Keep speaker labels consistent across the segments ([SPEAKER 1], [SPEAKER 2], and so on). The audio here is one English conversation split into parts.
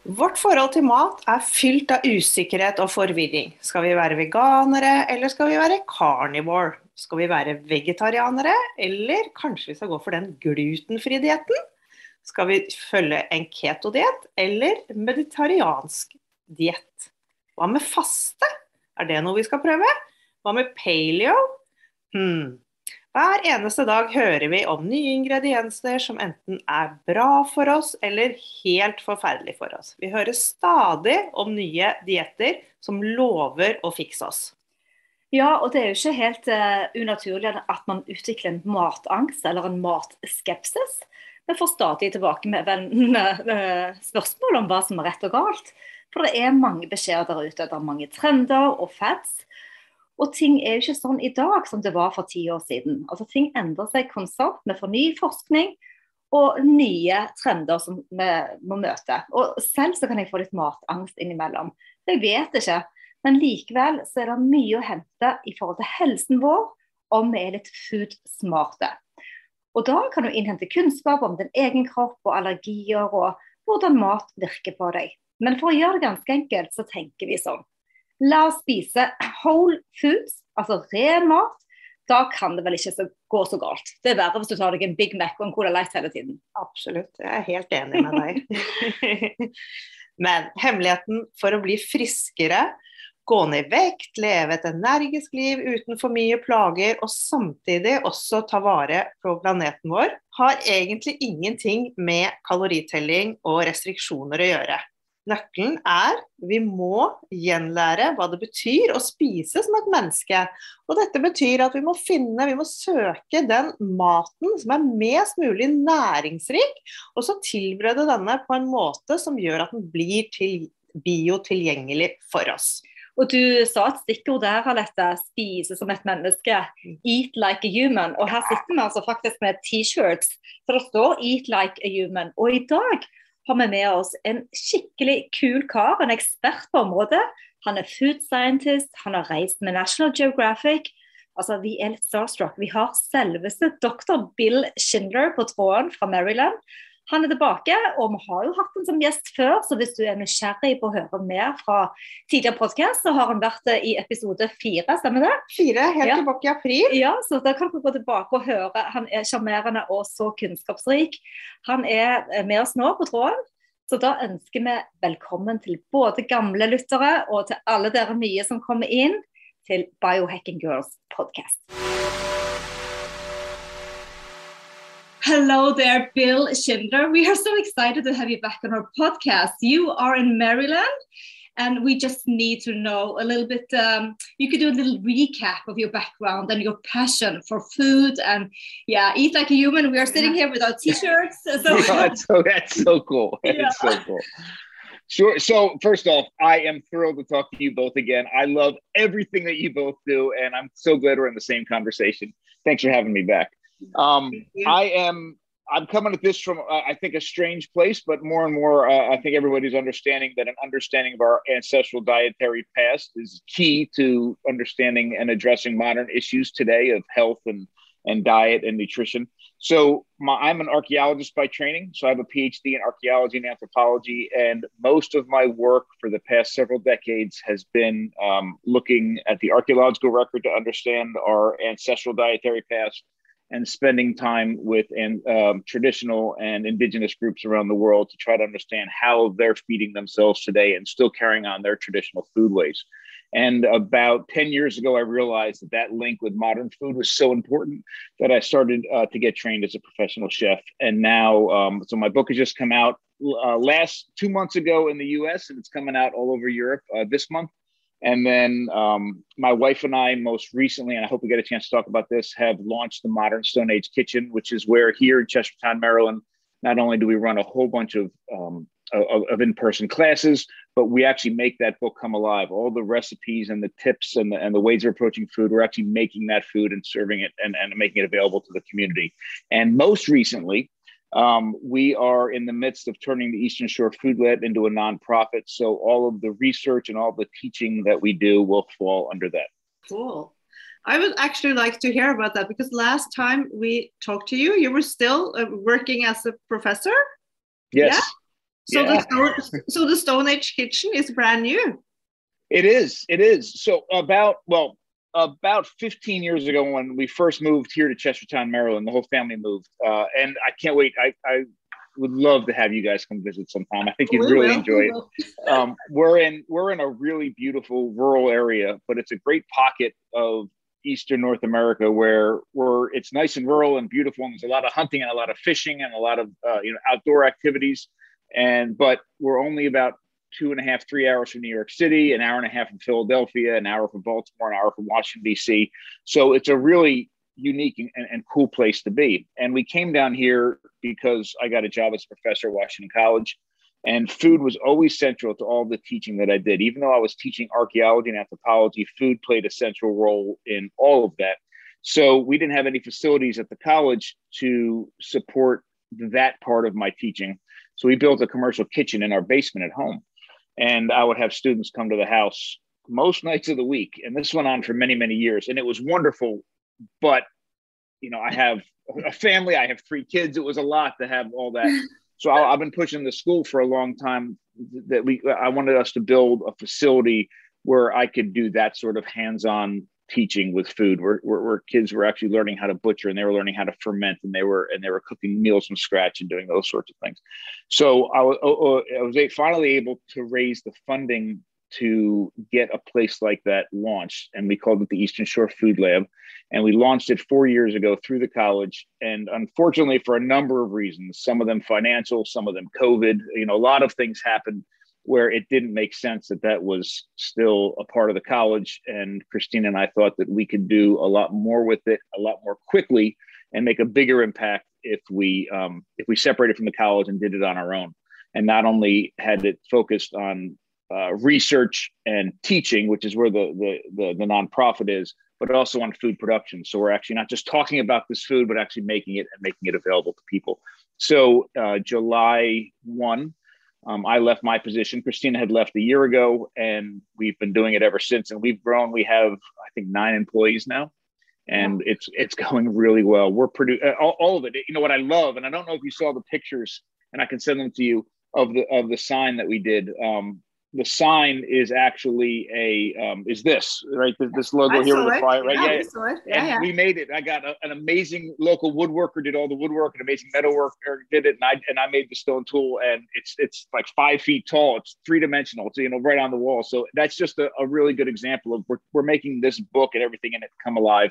[SPEAKER 1] Vårt forhold til mat er fylt av usikkerhet og forvirring. Skal vi være veganere, eller skal vi være carnivore? Skal vi være vegetarianere, eller kanskje vi skal gå for den glutenfrie dietten? Skal vi følge en ketodiett eller meditariansk diett? Hva med faste? Er det noe vi skal prøve? Hva med paleo? Hmm. Hver eneste dag hører vi om nye ingredienser som enten er bra for oss eller helt forferdelig for oss. Vi hører stadig om nye dietter som lover å fikse oss.
[SPEAKER 2] Ja, og det er jo ikke helt uh, unaturlig at man utvikler en matangst eller en matskepsis. Vi får stadig tilbake med, med spørsmål om hva som er rett og galt. For det er mange beskjeder der ute. Det er mange trender og fads. Og ting er jo ikke sånn i dag som det var for ti år siden. Altså Ting endrer seg konstant. Vi får ny forskning og nye trender som vi må møte. Og selv så kan jeg få litt matangst innimellom. Jeg vet ikke men likevel så er det mye å hente i forhold til helsen vår om vi er litt food-smarte. Og da kan du innhente kunnskap om din egen kropp og allergier og hvordan mat virker på deg. Men for å gjøre det ganske enkelt, så tenker vi sånn. La oss spise whole foods, altså ren mat. Da kan det vel ikke så, gå så galt. Det er verre hvis du tar deg en Big Mac og en Cola Light hele tiden.
[SPEAKER 1] Absolutt, jeg er helt enig med deg. Men hemmeligheten for å bli friskere gå ned i vekt, leve et energisk liv uten for mye plager, og samtidig også ta vare på planeten vår, har egentlig ingenting med kaloritelling og restriksjoner å gjøre. Nøkkelen er vi må gjenlære hva det betyr å spise som et menneske. Og dette betyr at vi må finne, vi må søke den maten som er mest mulig næringsrik, og så tilberede denne på en måte som gjør at den blir til biotilgjengelig for oss.
[SPEAKER 2] Og du sa et stikkord der, Alette. Spise som et menneske. Eat like a human. Og her sitter vi altså faktisk med T-shirts, for det står 'Eat like a human'. Og i dag har vi med oss en skikkelig kul kar, en ekspert på området. Han er food scientist, han har reist med National Geographic. Altså, Vi er litt starstruck. Vi har selveste doktor Bill Schindler på tråden fra Maryland. Han er tilbake, og vi har jo hatt han som gjest før, så hvis du er nysgjerrig på å høre mer fra tidligere podkast, så har han vært i episode fire, stemmer det?
[SPEAKER 1] Fire, helt ja. tilbake i april.
[SPEAKER 2] Ja, så da kan du gå tilbake og høre. Han er sjarmerende og så kunnskapsrik. Han er med oss nå på tråden. Så da ønsker vi velkommen til både gamle lyttere og til alle dere nye som kommer inn til Biohacking Girls podcast. Hello there, Bill Schindler. We are so excited to have you back on our podcast. You are in Maryland, and we just need to know a little bit. Um, you could do a little recap of your background and your passion for food, and yeah, eat like a human. We are sitting here with our t-shirts.
[SPEAKER 3] So that's, so, that's so cool. Yeah. so cool. Sure. So first off, I am thrilled to talk to you both again. I love everything that you both do, and I'm so glad we're in the same conversation. Thanks for having me back. Um, I am. I'm coming at this from, uh, I think, a strange place, but more and more, uh, I think everybody's understanding that an understanding of our ancestral dietary past is key to understanding and addressing modern issues today of health and and diet and nutrition. So my, I'm an archaeologist by training, so I have a PhD in archaeology and anthropology, and most of my work for the past several decades has been um, looking at the archaeological record to understand our ancestral dietary past and spending time with and um, traditional and indigenous groups around the world to try to understand how they're feeding themselves today and still carrying on their traditional food ways. And about 10 years ago, I realized that that link with modern food was so important that I started uh, to get trained as a professional chef. And now, um, so my book has just come out uh, last two months ago in the US, and it's coming out all over Europe uh, this month. And then um, my wife and I, most recently, and I hope we get a chance to talk about this, have launched the Modern Stone Age Kitchen, which is where here in Chestertown, Maryland, not only do we run a whole bunch of um, of, of, in-person classes, but we actually make that book come alive. All the recipes and the tips and the, and the ways of approaching food, we're actually making that food and serving it and, and making it available to the community. And most recently, um, we are in the midst of turning the Eastern Shore Food Lab into a nonprofit. So all of the research and all the teaching that we do will fall under that.
[SPEAKER 1] Cool. I would actually like to hear about that because last time we talked to you, you were still uh, working as a professor.
[SPEAKER 3] Yes. Yeah?
[SPEAKER 1] So yeah. the Stone, so the Stone Age kitchen is brand new.
[SPEAKER 3] It is. It is. So about well, about 15 years ago when we first moved here to Chestertown, Maryland, the whole family moved, uh, and I can't wait. I, I would love to have you guys come visit sometime. I think you'd we really will. enjoy it. Um, we're in we're in a really beautiful rural area, but it's a great pocket of eastern North America where where it's nice and rural and beautiful, and there's a lot of hunting and a lot of fishing and a lot of uh, you know outdoor activities. And but we're only about two and a half, three hours from New York City, an hour and a half from Philadelphia, an hour from Baltimore, an hour from Washington D.C. So it's a really unique and, and, cool place to be. And we came down here because I got a job as a professor at Washington College. And food was always central to all the teaching that I did. Even though I was teaching archaeology and anthropology, food played a central role in all of that. So we didn't have any facilities at the college to support that part of my teaching. So we built a commercial kitchen in our basement at home. And I would have students come to the house most nights of the week. And this went on for many, many years. And it was wonderful. But, you know, I have a family, I have three kids. It was a lot to have all that so I, have been pushing the school for a long time that we I wanted us to build a facility where I could do that sort of hands-on teaching with food. Where, where, where, kids were actually learning how to butcher and they were learning how to ferment and they were and they were cooking meals from scratch and doing those sorts of things. So i was, oh, oh, I was finally able to raise the funding to get a place like that launched and we called it the eastern shore food lab and we launched it four years ago through the college and unfortunately for a number of reasons some of them financial some of them covid you know a lot of things happened where it didn't make sense that that was still a part of the college and christina and i thought that we could do a lot more with it a lot more quickly and make a bigger impact if we um, if we separated from the college and did it on our own and not only had it focused on uh, research and teaching, which is where the, the, the the nonprofit is, but also on food production. So we're actually not just talking about this food, but actually making it and making it available to people. So uh, July 1, um, I left my position. Christina had left a year ago, and we've been doing it ever since. And we've grown. We have, I think, nine employees now, and it's it's going really well. We're producing uh, all, all, of it. You know what I love, and I don't know if you saw the pictures, and I can send them to you of the of the sign that we did. Um, the sign is actually a um, is this right? This logo I here with the fire right? Yeah, yeah. yeah, yeah. we made it. I got a, an amazing local woodworker did all the woodwork and amazing metalworker did it and i and i made the stone tool and it's it's like five feet tall. It's three-dimensional. It's you know right on the wall. So that's just a, a really good example of we're, we're making this book and everything in it come alive.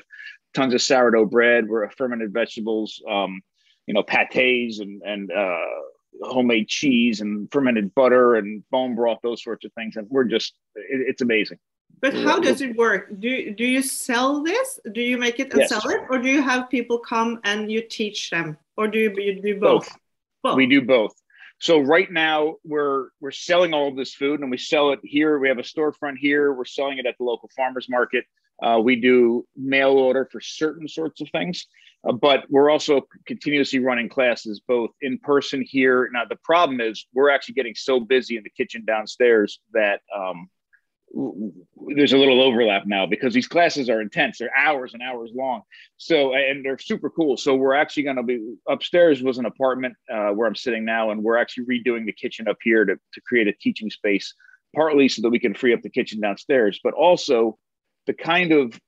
[SPEAKER 3] Tons of sourdough bread. We're fermented vegetables um, you know pates and and uh homemade cheese and fermented butter and bone broth, those sorts of things. And we're just, it, it's amazing.
[SPEAKER 1] But how does it work? Do, do you sell this? Do you make it and yes. sell it? Or do you have people come and you teach them? Or do you, you do both? both?
[SPEAKER 3] both? We do both. So right now we're we're selling all of this food and we sell it here. We have a storefront here. We're selling it at the local farmers market. Uh, we do mail order for certain sorts of things. Uh, but we're also continuously running classes both in person here. Now, the problem is we're actually getting so busy in the kitchen downstairs that um, there's a little overlap now because these classes are intense. They're hours and hours long. So, and they're super cool. So, we're actually going to be upstairs was an apartment uh, where I'm sitting now, and we're actually redoing the kitchen up here to, to create a teaching space, partly so that we can free up the kitchen downstairs, but also the kind of,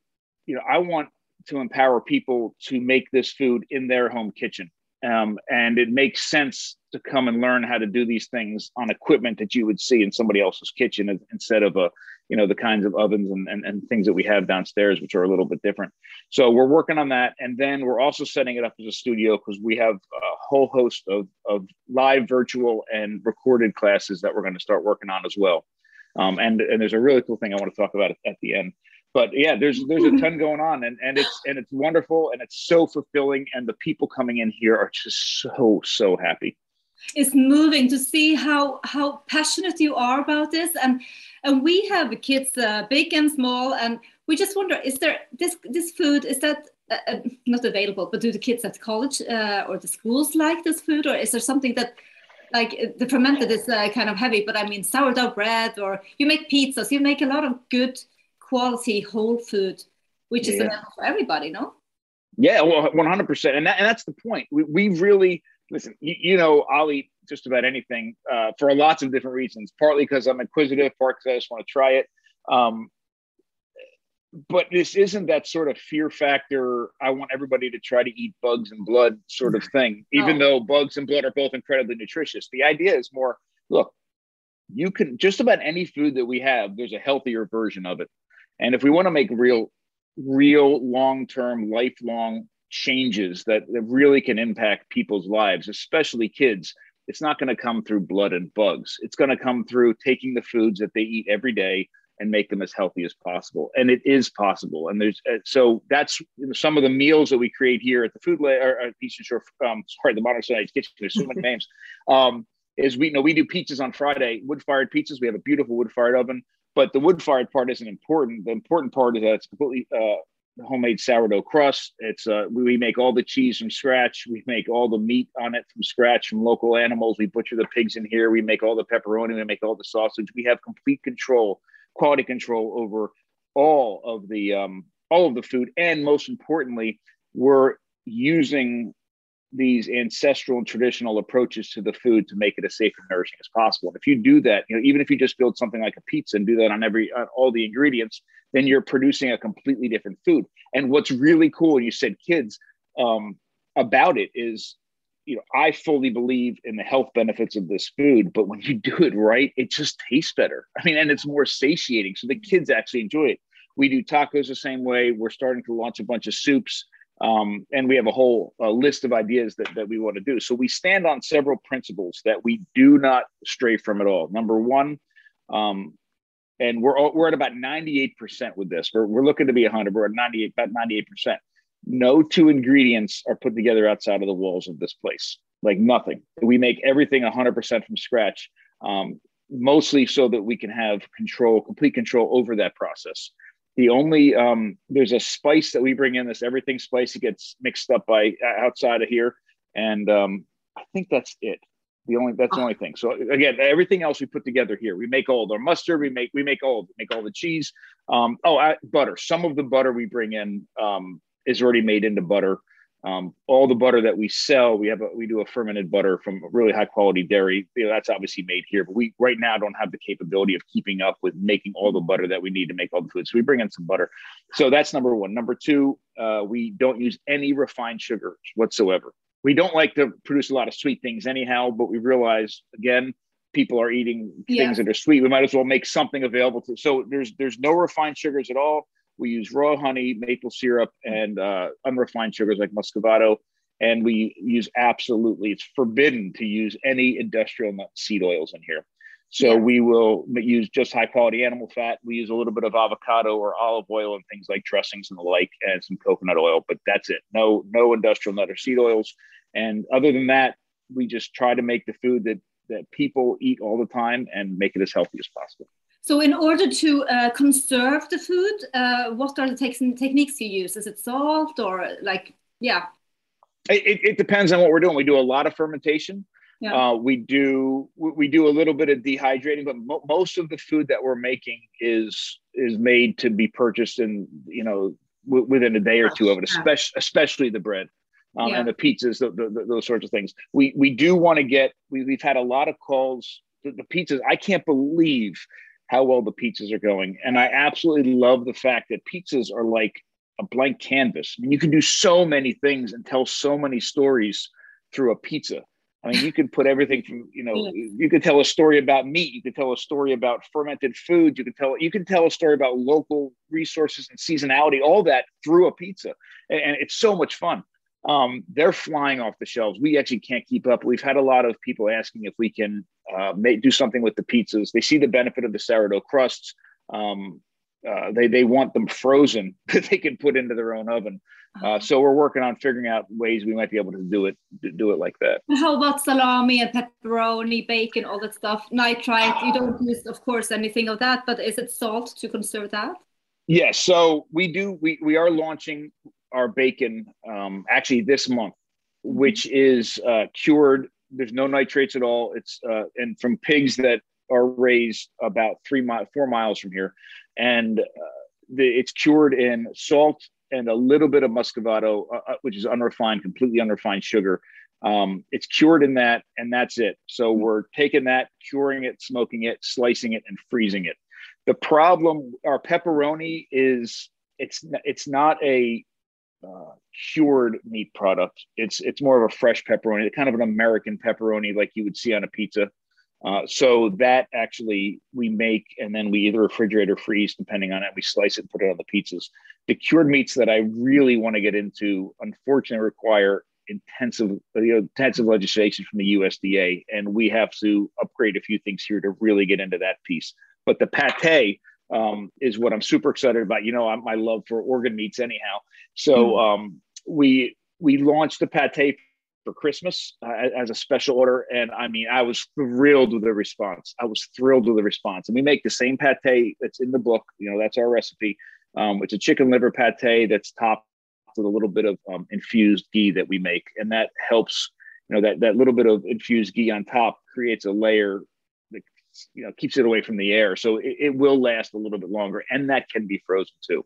[SPEAKER 3] you know, I want to empower people to make this food in their home kitchen. Um, and it makes sense to come and learn how to do these things on equipment that you would see in somebody else's kitchen instead of a you know the kinds of ovens and, and, and things that we have downstairs which are a little bit different. So we're working on that. And then we're also setting it up as a studio because we have a whole host of, of live virtual and recorded classes that we're going to start working on as well. Um, and and there's a really cool thing i want to talk about at the end but yeah, there's there's a ton going on, and and it's and it's wonderful, and it's so fulfilling, and the people coming in here are just so so happy.
[SPEAKER 2] It's moving to see how how passionate you are about this and and we have kids uh, big and small and we just wonder is there this this food is that uh, uh not available but do the kids at college uh, or the schools like this food or is there something that like uh, the fermented is uh, kind of heavy but i mean sourdough bread or you make pizzas you make a lot of good quality whole food which is yeah. for everybody no?
[SPEAKER 3] Yeah well 100% and, that, and that's the point. We, we really listen you, you know i'll eat just about anything uh, for lots of different reasons partly because i'm inquisitive partly because i just want to try it um, but this isn't that sort of fear factor i want everybody to try to eat bugs and blood sort of thing even though bugs and blood are both incredibly nutritious. The idea is more look you can just about any food that we have there's a healthier version of it and if we want to make real real long-term lifelong changes that, that really can impact people's lives especially kids it's not going to come through blood and bugs it's going to come through taking the foods that they eat every day and make them as healthy as possible. And it is possible. And there's uh, so that's some of the meals that we create here at the Food Lab or at Eastern Shore, um, sorry, the Modern Stone Age Kitchen. There's so many names. Um, is we you know we do pizzas on Friday, wood fired pizzas. We have a beautiful wood fired oven, but the wood fired part isn't important. The important part is that it's completely uh, homemade sourdough crust. It's uh, we make all the cheese from scratch. We make all the meat on it from scratch from local animals. We butcher the pigs in here. We make all the pepperoni. We make all the sausage. We have complete control quality control over all of the um, all of the food, and most importantly, we're using these ancestral and traditional approaches to the food to make it as safe and nourishing as possible. And if you do that, you know, even if you just build something like a pizza and do that on every on all the ingredients, then you're producing a completely different food. And what's really cool, you said kids um, about it is you know, I fully believe in the health benefits of this food, but when you do it right, it just tastes better. I mean, and it's more satiating. So the kids actually enjoy it. We do tacos the same way. We're starting to launch a bunch of soups. Um, and we have a whole uh, list of ideas that, that we want to do. So we stand on several principles that we do not stray from at all. Number one, um, and we're we're at about 98% with this. We're, we're looking to be 100. We're at 98, about 98% no two ingredients are put together outside of the walls of this place like nothing we make everything 100% from scratch um, mostly so that we can have control complete control over that process the only um, there's a spice that we bring in this everything spice it gets mixed up by uh, outside of here. And um, i think that's it. The only that's the only thing. So again everything else we put together here. We make all the mustard we make we make all make all the cheese. Um, oh uh, butter. Some of the butter we bring in um, is already made into butter. Um, all the butter that we sell, we have a, we do a fermented butter from really high quality dairy. You know, that's obviously made here, but we right now don't have the capability of keeping up with making all the butter that we need to make all the food. So we bring in some butter. So that's number one. Number two, uh, we don't use any refined sugars whatsoever. We don't like to produce a lot of sweet things anyhow, but we realize again, people are eating yeah. things that are sweet. We might as well make something available to. So there's there's no refined sugars at all. We use raw honey, maple syrup, and uh, unrefined sugars like muscovado. And we use absolutely, it's forbidden to use any industrial nut seed oils in here. So yeah. we will use just high quality animal fat. We use a little bit of avocado or olive oil and things like dressings and the like, and some coconut oil. But that's it. No, no industrial nut or seed oils. And other than that, we just try to make the food that that people eat all the time and make it as healthy as possible.
[SPEAKER 2] So, in order to uh, conserve the food, uh, what are the te- techniques you use? Is it salt or like, yeah?
[SPEAKER 3] It, it, depends on what we're doing. We do a lot of fermentation. Yeah. Uh, we do we do a little bit of dehydrating, but mo- most of the food that we're making is is made to be purchased in you know within a day or two of it, especially especially the bread. Um, yeah. and the pizzas, the, the, the, those sorts of things. We we do want to get. We, we've had a lot of calls. The, the pizzas. I can't believe how well the pizzas are going. And I absolutely love the fact that pizzas are like a blank canvas. I mean, you can do so many things and tell so many stories through a pizza. I mean, you could put everything from, you know, you could tell a story about meat, you could tell a story about fermented food, you could tell you can tell a story about local resources and seasonality, all that through a pizza. And, and it's so much fun um, they're flying off the shelves. We actually can't keep up. We've had a lot of people asking if we can uh, make, do something with the pizzas. They see the benefit of the sourdough crusts. Um, uh, they they want them frozen that they can put into their own oven. Uh, so we're working on figuring out ways we might be able to do it do it like that.
[SPEAKER 2] How about salami and pepperoni, bacon, all that stuff? Nitrite, you don't use, of course, anything of that, but is it salt to conserve that?
[SPEAKER 3] Yes. Yeah, so we do. We we are launching our bacon um, actually this month, mm-hmm. which is uh, cured. There's no nitrates at all. It's uh, and from pigs that are raised about three mi- four miles from here, and uh, the, it's cured in salt and a little bit of muscovado, uh, uh, which is unrefined, completely unrefined sugar. Um, it's cured in that, and that's it. So mm-hmm. we're taking that, curing it, smoking it, slicing it, and freezing it. The problem, our pepperoni is it's it's not a uh, cured meat product. It's it's more of a fresh pepperoni, kind of an American pepperoni like you would see on a pizza. Uh, so that actually we make and then we either refrigerate or freeze depending on it. We slice it and put it on the pizzas. The cured meats that I really want to get into, unfortunately, require intensive you know, intensive legislation from the USDA, and we have to upgrade a few things here to really get into that piece. But the pate um, is what I'm super excited about. You know, my love for organ meats, anyhow. So mm-hmm. um, we we launched the pate for Christmas uh, as a special order. And I mean, I was thrilled with the response. I was thrilled with the response. And we make the same pate that's in the book. You know, that's our recipe. Um, it's a chicken liver pate that's topped with a little bit of um, infused ghee that we make. And that helps, you know, that, that little bit of infused ghee on top creates a layer you know, keeps it away from the air. So it, it will last a little bit longer. And that can be frozen too.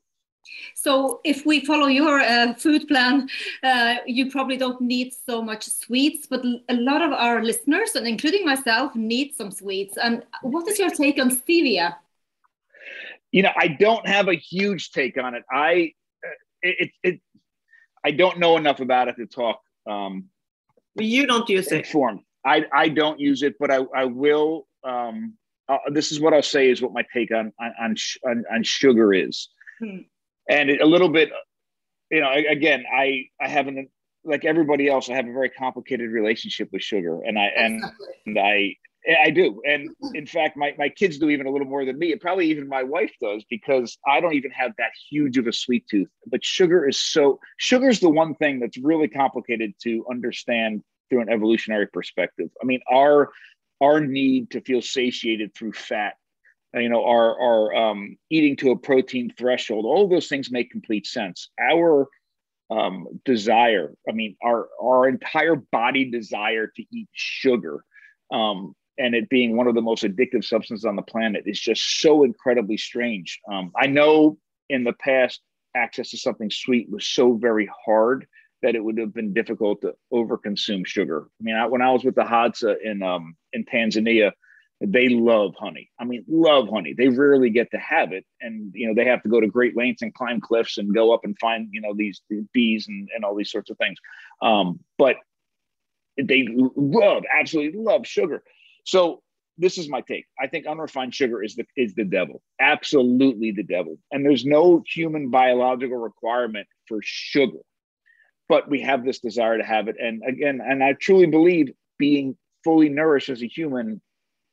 [SPEAKER 2] So if we follow your uh, food plan, uh, you probably don't need so much sweets, but a lot of our listeners, and including myself, need some sweets. And what is your take on stevia?
[SPEAKER 3] You know, I don't have a huge take on it. I uh, it, it, I don't know enough about it to talk. Um,
[SPEAKER 1] you don't use it.
[SPEAKER 3] Informed. I I don't use it, but I I will. Um, uh, this is what I'll say is what my take on on on, on sugar is. Hmm and it, a little bit you know again i i haven't like everybody else i have a very complicated relationship with sugar and i and, and i I do. And in fact, my, my kids do even a little more than me. And probably even my wife does because I don't even have that huge of a sweet tooth. But sugar is so, sugar is the one thing that's really complicated to understand through an evolutionary perspective. I mean, our, our need to feel satiated through fat uh, you know, our, our um, eating to a protein threshold. All those things make complete sense. Our um, desire, I mean, our our entire body desire to eat sugar, um, and it being one of the most addictive substances on the planet, is just so incredibly strange. Um, I know in the past, access to something sweet was so very hard that it would have been difficult to overconsume sugar. I mean, I, when I was with the Hadza in um, in Tanzania they love honey. I mean, love honey. They rarely get to have it. And, you know, they have to go to great lengths and climb cliffs and go up and find, you know, these, these bees and, and all these sorts of things. Um, but they love, absolutely love sugar. So this is my take. I think unrefined sugar is the is the devil. Absolutely the devil. And there's no human biological requirement for sugar. But we have this desire to have it. And again, and I truly believe being fully nourished as a human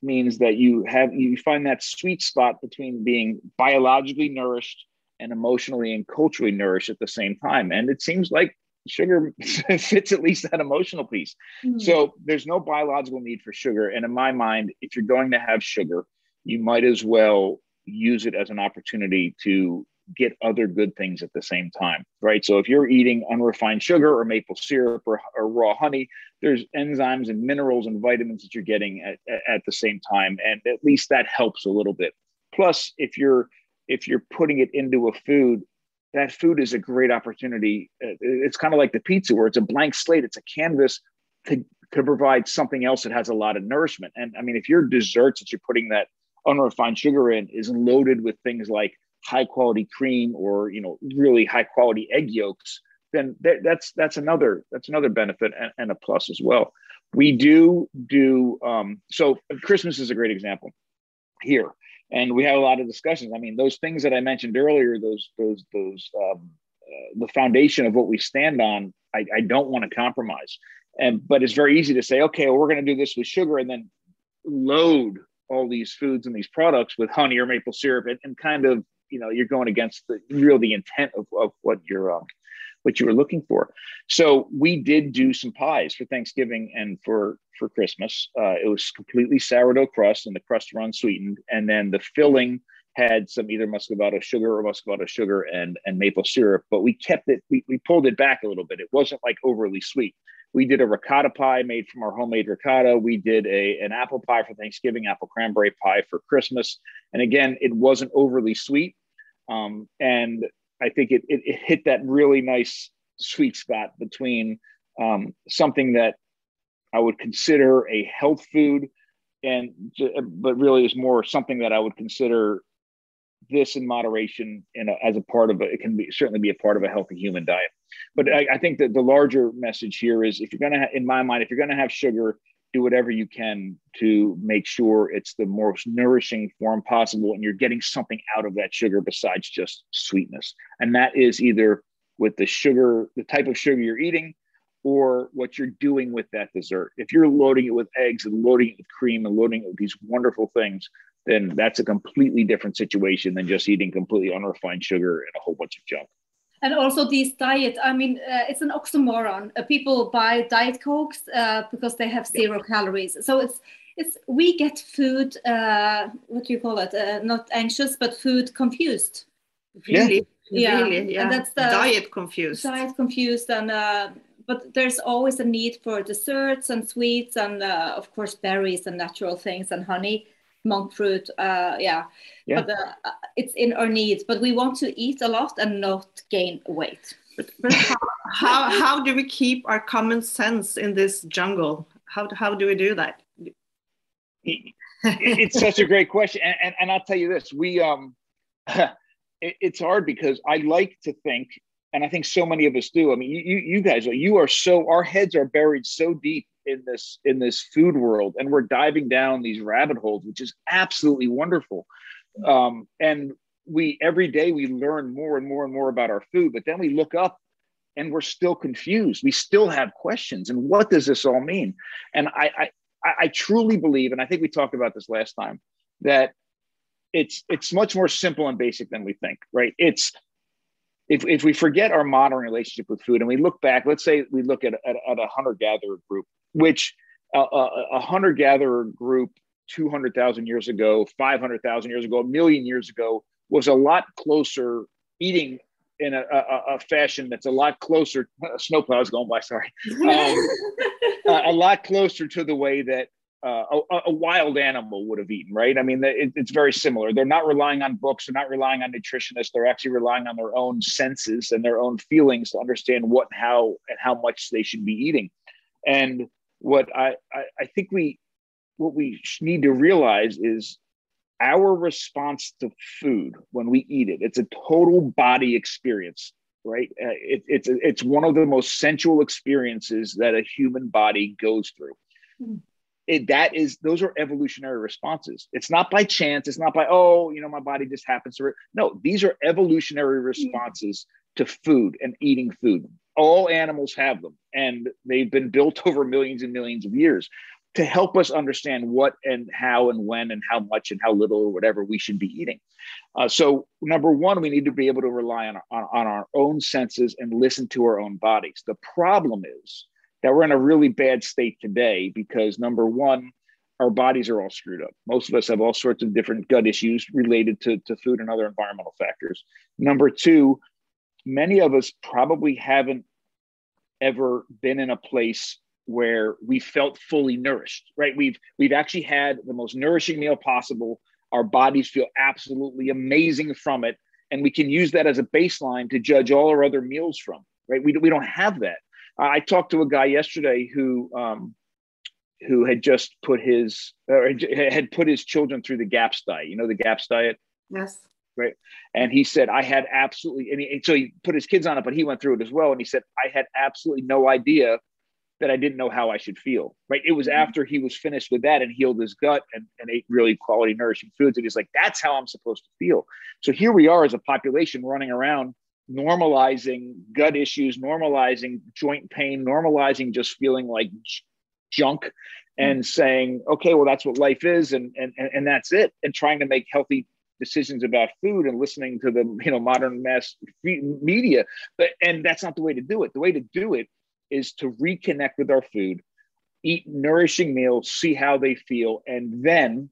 [SPEAKER 3] means that you have you find that sweet spot between being biologically nourished and emotionally and culturally nourished at the same time and it seems like sugar fits at least that emotional piece mm-hmm. so there's no biological need for sugar and in my mind if you're going to have sugar you might as well use it as an opportunity to get other good things at the same time, right? So if you're eating unrefined sugar or maple syrup or, or raw honey, there's enzymes and minerals and vitamins that you're getting at, at the same time, and at least that helps a little bit. Plus, if you're if you're putting it into a food, that food is a great opportunity. Uh, it's kind of like the pizza, where it's a blank slate. It's a canvas to to provide something else that has a lot of nourishment. And I mean, if your desserts that you're putting that unrefined sugar in is loaded with things like high quality cream or you know really high quality egg yolks then th- that's that's another that's another benefit and, and, a plus as well. We do do um, so christmas is a great example here. And we have a lot of discussions. I mean those things that i mentioned earlier those those those um, uh, the foundation of what we stand on i, I don't want to compromise. And but it's very easy to say okay well, we're going to do this with sugar and then load all these foods and these products with honey or maple syrup and, and kind of you know you're going against the real the intent of, of what you're um, what you were looking for. So we did do some pies for Thanksgiving and for for Christmas. Uh, it was completely sourdough crust, and the crust were unsweetened, and then the filling had some either muscovado sugar or muscovado sugar and and maple syrup. But we kept it. We, we pulled it back a little bit. It wasn't like overly sweet. We did a ricotta pie made from our homemade ricotta. We did a an apple pie for Thanksgiving, apple cranberry pie for Christmas, and again, it wasn't overly sweet. Um, and I think it, it, it hit that really nice sweet spot between um, something that I would consider a health food, and but really is more something that I would consider this in moderation and as a part of a, it can be certainly be a part of a healthy human diet. But I, I think that the larger message here is if you're going to, ha- in my mind, if you're going to have sugar, do whatever you can to make sure it's the most nourishing form possible and you're getting something out of that sugar besides just sweetness. And that is either with the sugar, the type of sugar you're eating, or what you're doing with that dessert. If you're loading it with eggs and loading it with cream and loading it with these wonderful things, then that's a completely different situation than just eating completely unrefined sugar and a whole bunch of junk
[SPEAKER 2] and also these diet i mean uh, it's an oxymoron. Uh, people buy diet cokes uh, because they have zero yeah. calories. So it's it's we get food uh, what do you call it? Uh, not anxious but food confused.
[SPEAKER 1] Really?
[SPEAKER 2] Yeah,
[SPEAKER 1] really, yeah.
[SPEAKER 2] and that's the
[SPEAKER 1] diet confused.
[SPEAKER 2] diet confused and uh, but there's always a need for desserts and sweets and of course berries and natural things and honey monk fruit. Uh, yeah, yeah. but uh, it's in our needs. But we want to eat a lot and not gain weight.
[SPEAKER 1] But, but how, how, how do we keep our common sense in this jungle? How how do we do that?
[SPEAKER 3] it's such a great question, and, and, and I'll tell you this: we um, it, it's hard because I like to think, and I think so many of us do. I mean, you you guys, you are so our heads are buried so deep in this in this food world and we're diving down these rabbit holes which is absolutely wonderful. Um, and we every day we learn more and more and more about our food but then we look up and we're still confused. We still have questions and what does this all mean? And i i, I truly believe and i think we talked about this last time that it's it's much more simple and basic than we think right? It's if, if we forget our modern relationship with food and we look back let's say we look at, at, at a hunter-gatherer group which a, a hunter gatherer group 200,000 years ago, 500,000 years ago, a million years ago was a lot closer eating in a, a, a fashion that's a lot closer. A snowplow is going by, sorry. Um, a, a, lot closer to the way that uh, a, a, wild animal would have eaten, right? I mean, it, it's very similar. They're not relying on books, they're not relying on nutritionists. They're actually relying on their own senses and their own feelings to understand what, how, and how much they should be eating. And what I, I, I think we what we need to realize is our response to food when we eat it it's a total body experience right uh, it, it's it's one of the most sensual experiences that a human body goes through mm. it, that is those are evolutionary responses it's not by chance it's not by oh you know my body just happens to re-. no these are evolutionary hmm. responses to food and eating food all animals have them, and they've been built over millions and millions of years to help us understand what and how and when and how much and how little or whatever we should be eating. Uh, so, number one, we need to be able to rely on, on, on our own senses and listen to our own bodies. The problem is that we're in a really bad state today because, number one, our bodies are all screwed up. Most of us have all sorts of different gut issues related to, to food and other environmental factors. Number two, many of us probably haven't ever been in a place where we felt fully nourished right? We've we've actually had the most nourishing meal possible. Our bodies feel absolutely amazing from it. And we can use that as a baseline to judge all our other meals from right? We, we don't have that. I talked to a guy yesterday who um, who had just put his or had put his children through the gaps diet. You know the gaps diet?
[SPEAKER 1] Yes
[SPEAKER 3] right? And he said, I had absolutely, and, he, so he put his kids on it, but he went through it as well. And he said, I had absolutely no idea that I didn't know how I should feel, right? It was mm-hmm. after he was finished with that and healed his gut and, and ate really quality, nourishing foods. And he's like, that's how I'm supposed to feel. So here we are as a population running around normalizing gut issues, normalizing joint pain, normalizing just feeling like junk and mm-hmm. saying, okay, well, that's what life is. And, and, and that's it. And trying to make healthy decisions about food and listening to the you know modern mass media. But and that's not the way to do it. The way to do it is to reconnect with our food eat nourishing meals see how they feel and then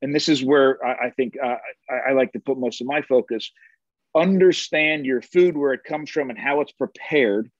[SPEAKER 3] and this is where i, I think uh, I, I like to put most of my focus understand your food where it comes from and how it's prepared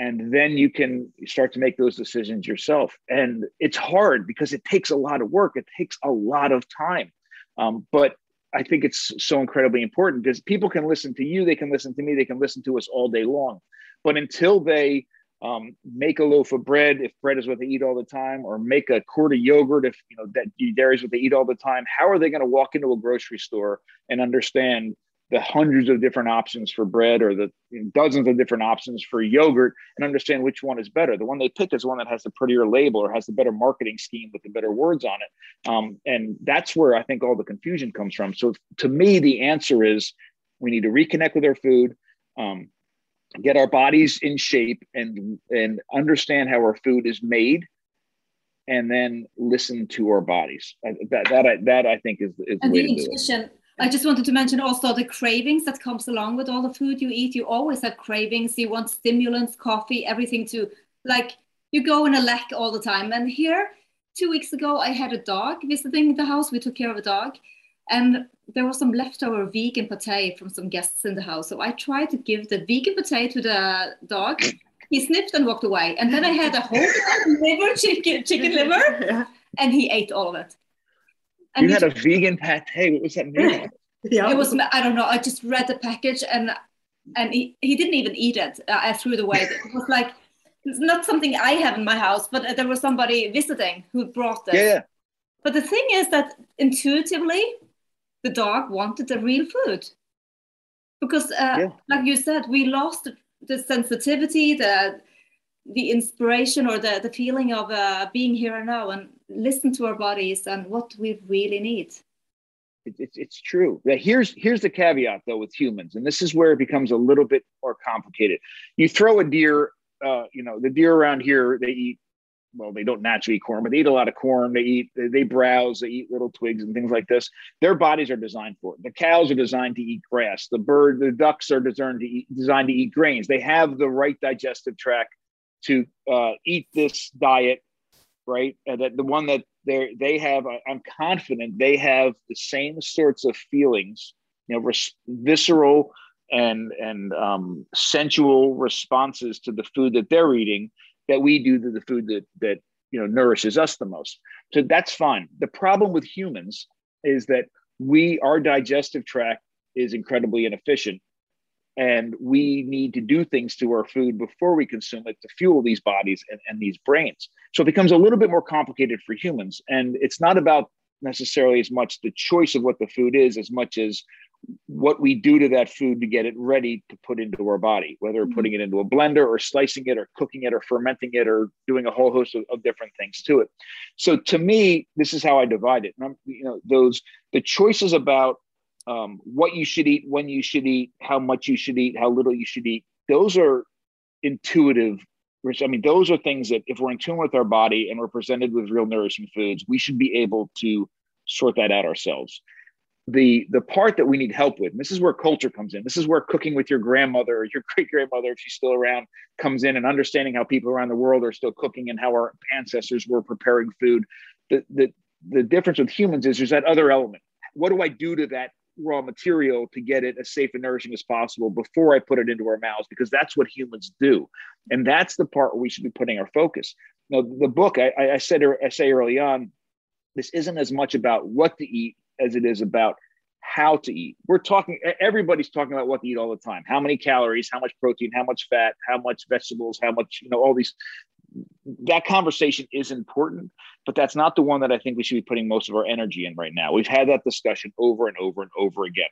[SPEAKER 3] and then you can start to make those decisions yourself. And it's hard because it takes a lot of work. It takes a lot of time. Um, but i think it's so incredibly important because people can listen to you they can listen to me they can listen to us all day long. But until they um, make a loaf of bread if bread is what they eat all the time or make a quart of yogurt if you know that dairy is what they eat all the time how are they going to walk into a grocery store and understand the hundreds of different options for bread or the dozens of different options for yogurt and understand which one is better. The one they pick is one that has the prettier label or has the better marketing scheme with the better words on it. Um, and that's where I think all the confusion comes from. So to me, the answer is we need to reconnect with our food, um, get our bodies in shape and, and understand how our food is made and then listen to our bodies. That, that, I, that I think is, is
[SPEAKER 2] the way it I just wanted to mention also the cravings that comes along with all the food you eat. You always have cravings. You want stimulants, coffee, everything to like you go in a lack all the time. And here, two weeks ago, I had a dog visiting the house. We took care of a dog, and there was some leftover vegan pate from some guests in the house. So I tried to give the vegan pate to the dog. He sniffed and walked away. And then I had a whole liver, chicken, chicken liver, and he ate all of it.
[SPEAKER 3] And you had a vegan pate. What was that made of?
[SPEAKER 2] Yeah. It was. I don't know. I just read the package and and he, he didn't even eat it. Uh, I threw it away. It was like it's not something I have in my house, but there was somebody visiting who brought this.
[SPEAKER 3] Yeah.
[SPEAKER 2] But the thing is that intuitively, the dog wanted the real food because, uh, yeah. like you said, we lost the sensitivity, the the inspiration, or the the feeling of uh, being here and now, and listen to our bodies and what we really need.
[SPEAKER 3] It, it, it's true. Here's here's the caveat though with humans, and this is where it becomes a little bit more complicated. You throw a deer, uh, you know, the deer around here they eat. Well, they don't naturally eat corn, but they eat a lot of corn. They eat, they, browse, they eat little twigs and things like this. Their bodies are designed for it. The cows are designed to eat grass. The bird, the ducks are designed to eat, designed to eat grains. They have the right digestive tract to uh, eat this diet right? And that the one that they they have, I'm confident they have the same sorts of feelings, you know, res- visceral and and um, sensual responses to the food that they're eating that we do to the food that that you know nourishes us the most. So that's fine. The problem with humans is that we our digestive tract is incredibly inefficient and we need to do things to our food before we consume it to fuel these bodies and, and, these brains. So it becomes a little bit more complicated for humans. And it's not about necessarily as much the choice of what the food is as much as what we do to that food to get it ready to put into our body whether mm-hmm. putting it into a blender or slicing it or cooking it or fermenting it or doing a whole host of, of different things to it. So to me this is how i divide it. And I'm, you know those the choices about um, what you should eat, when you should eat, how much you should eat, how little you should eat. Those are intuitive. I mean, those are things that if we're in tune with our body and we're presented with real nourishing foods, we should be able to sort that out ourselves. The the part that we need help with, this is where culture comes in. This is where cooking with your grandmother or your great grandmother, if she's still around, comes in and understanding how people around the world are still cooking and how our ancestors were preparing food. The the the difference with humans is there's that other element. What do I do to that raw material to get it as safe and nourishing as possible before I put it into our mouths, because that's what humans do. And that's the part where we should be putting our focus. Now, the book, I, I said, I say early on, this isn't as much about what to eat as it is about how to eat. We're talking, everybody's talking about what to eat all the time. How many calories, how much protein, how much fat, how much vegetables, how much, you know, all these. That conversation is important, but that's not the one that I think we should be putting most of our energy in right now. We've had that discussion over and over and over again.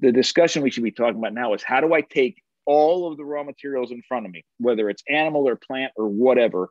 [SPEAKER 3] The discussion we should be talking about now is how do I take all of the raw materials in front of me, whether it's animal or plant or whatever,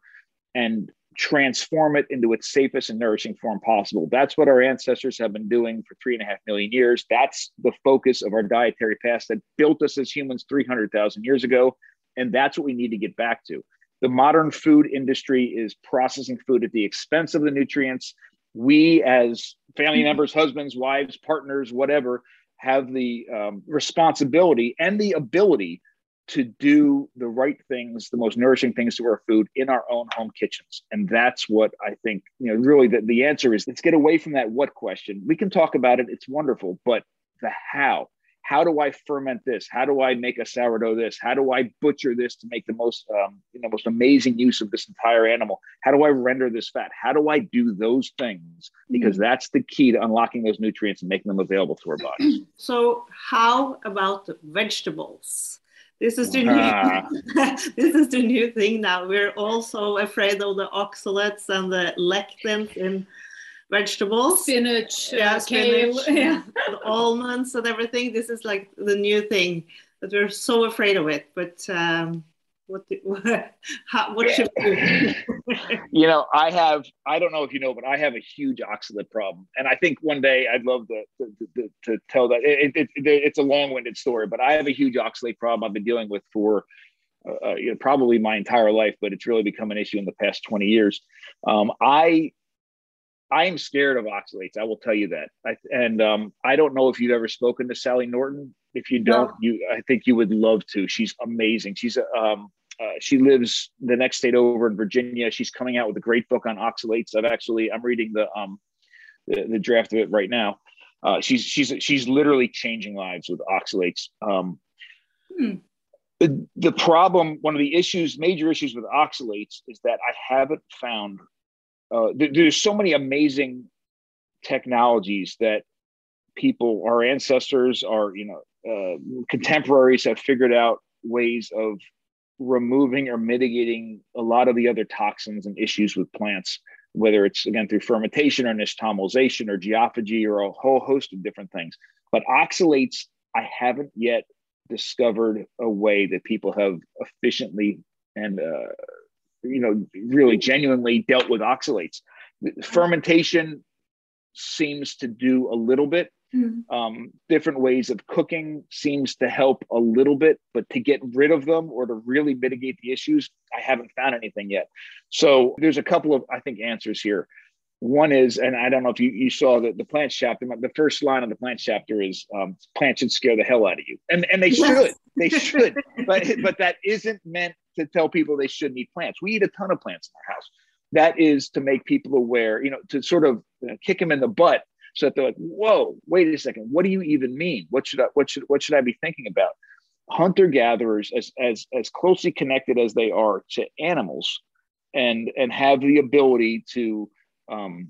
[SPEAKER 3] and transform it into its safest and nourishing form possible. That's what our ancestors have been doing for three and a half million years. That's the focus of our dietary past that built us as humans 300,000 years ago. And that's what we need to get back to. The modern food industry is processing food at the expense of the nutrients. We as family members, husbands, wives, partners, whatever, have the um, responsibility and the ability to do the right things, the most nourishing things to our food in our own home kitchens. And that's what I think, you know, really the, the answer is let's get away from that what question. We can talk about it, it's wonderful, but the how how do I ferment this? How do I make a sourdough this? How do I butcher this to make the most um, you know most amazing use of this entire animal? How do I render this fat? How do I do those things? Because mm-hmm. that's the key to unlocking those nutrients and making them available to our bodies.
[SPEAKER 1] So how about vegetables? This is the new ah. this is the new thing now. We're also afraid of the oxalates and the lectins in vegetables.
[SPEAKER 2] Spinach,
[SPEAKER 1] yeah, uh, spinach, yeah. almonds and everything. This is like the new thing that we're so afraid of it. But um, what do, what, how, what should we do?
[SPEAKER 3] you know, I have I don't know if you know, but I have a huge oxalate problem, and I think one day I'd love to to, to, to tell that. It, it, it, it's a long-winded story, but I have a huge oxalate problem I've been dealing with for. Uh, uh, you know, probably my entire life, but it's really become an issue in the past 20 years. Um, I I am scared of oxalates. I will tell you that. I, and um, I don't know if you've ever spoken to Sally Norton. If you don't, no. you I think you would love to. She's amazing. She's a um, uh, she lives the next state over in Virginia. She's coming out with a great book on oxalates. I've actually I'm reading the um the, the draft of it right now. Uh, she's she's she's literally changing lives with oxalates. Um, hmm. the, the problem, one of the issues, major issues with oxalates, is that I haven't found uh, there's so many amazing technologies that people, our ancestors, our you know uh, contemporaries have figured out ways of removing or mitigating a lot of the other toxins and issues with plants, whether it's again through fermentation or nixtamalization or geophagy or a whole host of different things. But oxalates, I haven't yet discovered a way that people have efficiently and uh, you know, really genuinely dealt with oxalates. Fermentation seems to do a little bit. Mm-hmm. Um, different ways of cooking seems to help a little bit, but to get rid of them or to really mitigate the issues, I haven't found anything yet. So there's a couple of, I think, answers here. One is, and I don't know if you, you saw the, the plants chapter, the first line of the plants chapter is um, plants should scare the hell out of you. And, and they should, they should, but, but that isn't meant to tell people they shouldn't eat plants. We eat a ton of plants in our house. That is to make people aware, you know, to sort of kick them in the butt so that they're like, whoa, wait a second, what do you even mean? What should I what should what should I be thinking about? Hunter gatherers, as as as closely connected as they are to animals, and and have the ability to um,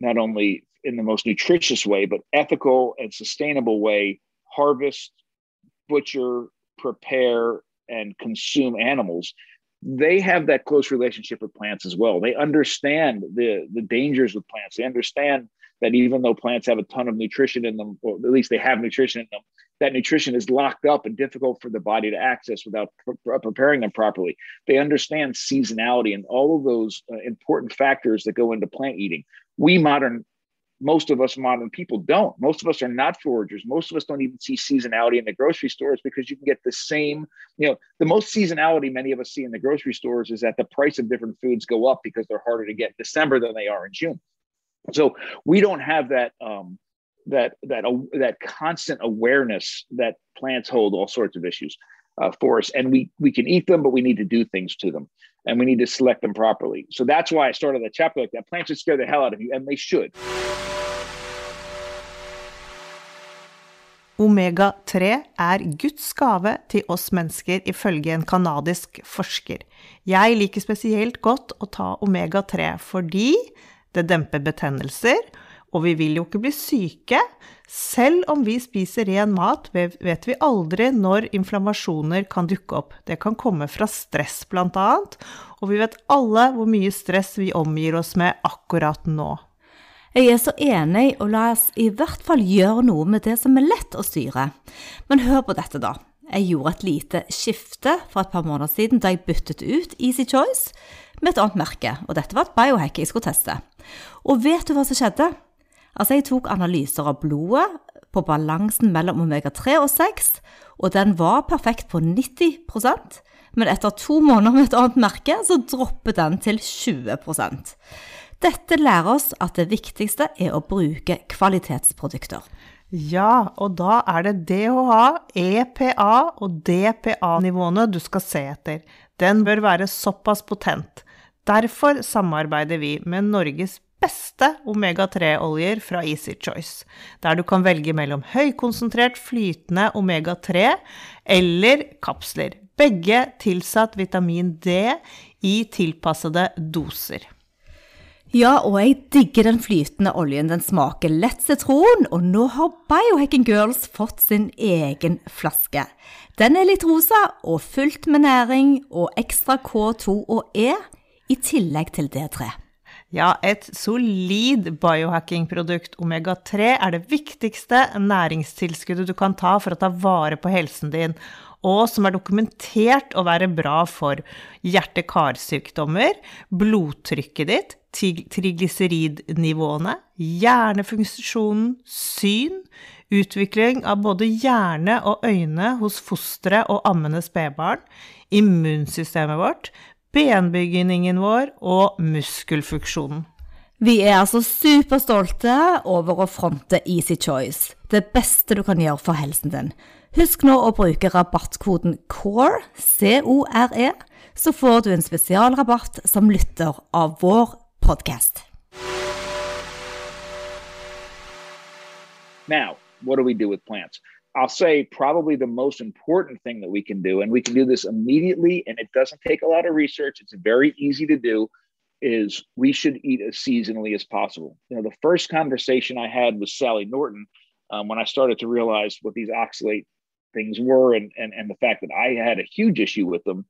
[SPEAKER 3] not only in the most nutritious way, but ethical and sustainable way, harvest, butcher, prepare, and consume animals. They have that close relationship with plants as well. They understand the the dangers with plants. They understand that even though plants have a ton of nutrition in them or at least they have nutrition in them that nutrition is locked up and difficult for the body to access without pre- preparing them properly they understand seasonality and all of those uh, important factors that go into plant eating we modern most of us modern people don't. Most of us are not foragers. Most of us don't even see seasonality in the grocery stores because you can get the same, you know, the most seasonality many of us see in the grocery stores is that the price of different foods go up because they're harder to get in December than they are in June. So we don't have that um, that that uh, that constant awareness that plants hold all sorts of issues uh, for us, and we we can eat them, but we need to do things to them, and we need to select them properly. So that's why I started that chapter like that. Plants should scare the hell out of you, and they should.
[SPEAKER 4] Omega-3 er Guds gave til oss mennesker, ifølge en canadisk forsker. Jeg liker spesielt godt å ta omega-3 fordi det demper betennelser, og vi vil jo ikke bli syke. Selv om vi spiser ren mat, vet vi aldri når inflammasjoner kan dukke opp. Det kan komme fra stress, annet, og vi vet alle hvor mye stress vi omgir oss med akkurat nå.
[SPEAKER 5] Jeg er så enig, og la oss i hvert fall gjøre noe med det som er lett å styre. Men hør på dette, da. Jeg gjorde et lite skifte for et par måneder siden da jeg byttet ut Easy Choice med et annet merke, og dette var et biohack jeg skulle teste. Og vet du hva som skjedde? Altså, jeg tok analyser av blodet på balansen mellom omega-3 og 6, og den var perfekt på 90% men etter to måneder med et annet merke, så droppet den til 20% Dette lærer oss at det viktigste er å bruke kvalitetsprodukter.
[SPEAKER 4] Ja, og da er det DHA, EPA og DPA-nivåene du skal se etter. Den bør være såpass potent. Derfor samarbeider vi med Norges beste omega-3-oljer fra Easy Choice, der du kan velge mellom høykonsentrert flytende omega-3 eller kapsler. Begge tilsatt vitamin D i tilpassede doser.
[SPEAKER 5] Ja, og jeg digger den flytende oljen. Den smaker lett sitron, og nå har Biohacking Girls fått sin egen flaske. Den er litt rosa og fullt med næring og ekstra K2 og E, i tillegg til D3.
[SPEAKER 4] Ja, et solid biohacking-produkt. Omega-3 er det viktigste næringstilskuddet du kan ta for å ta vare på helsen din, og som er dokumentert å være bra for hjerte-karsykdommer, blodtrykket ditt, triglyceridnivåene, hjernefunksjonen, syn, utvikling av både hjerne og øyne hos fostre og ammende spedbarn, immunsystemet vårt, benbygningen vår og muskelfunksjonen.
[SPEAKER 5] Vi er altså superstolte over å fronte Easy Choice, det beste du kan gjøre for helsen din. Husk nå å bruke rabattkoden CORE, C-O-R-E, så får du en spesialrabatt som lytter av vår podcast.
[SPEAKER 3] Now, what do we do with plants? I'll say probably the most important thing that we can do, and we can do this immediately, and it doesn't take a lot of research. It's very easy to do. Is we should eat as seasonally as possible. You know, the first conversation I had with Sally Norton um, when I started to realize what these oxalate things were, and and and the fact that I had a huge issue with them,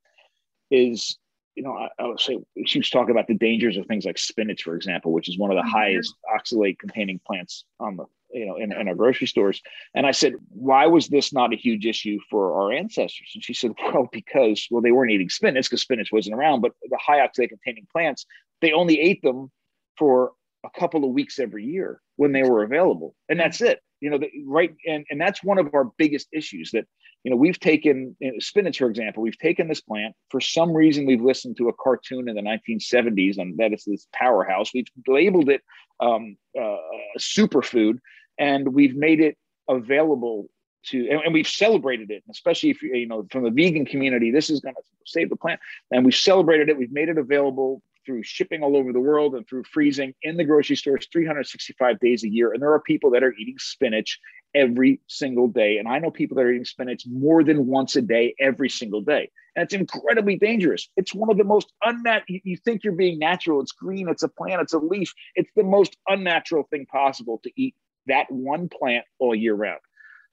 [SPEAKER 3] is you know, I, I would say she was talking about the dangers of things like spinach, for example, which is one of the mm-hmm. highest oxalate containing plants on the, you know, in, in our grocery stores. And I said, why was this not a huge issue for our ancestors? And she said, well, because, well, they weren't eating spinach because spinach wasn't around, but the high oxalate containing plants, they only ate them for a couple of weeks every year when they were available. And that's it you know, the, right. And, and that's one of our biggest issues that, you know, we've taken you know, spinach, for example, we've taken this plant for some reason. We've listened to a cartoon in the 1970s and that is this powerhouse. We've labeled it um, uh, superfood and we've made it available to, and, and, we've celebrated it, especially if you, you know, from the vegan community, this is going to save the plant. And we've celebrated it. We've made it available through shipping all over the world and through freezing in the grocery stores 365 days a year. And there are people that are eating spinach every single day. And I know people that are eating spinach more than once a day, every single day. And it's incredibly dangerous. It's one of the most unnatural, you think you're being natural. It's green, it's a plant, it's a leaf. It's the most unnatural thing possible to eat that one plant all year round.